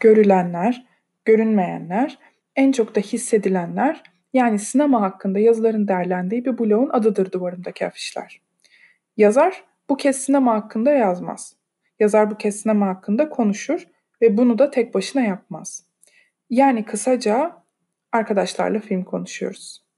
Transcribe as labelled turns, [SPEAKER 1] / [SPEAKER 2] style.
[SPEAKER 1] görülenler, görünmeyenler, en çok da hissedilenler yani sinema hakkında yazıların derlendiği bir bloğun adıdır duvarımdaki afişler. Yazar bu kez sinema hakkında yazmaz. Yazar bu kez sinema hakkında konuşur ve bunu da tek başına yapmaz. Yani kısaca arkadaşlarla film konuşuyoruz.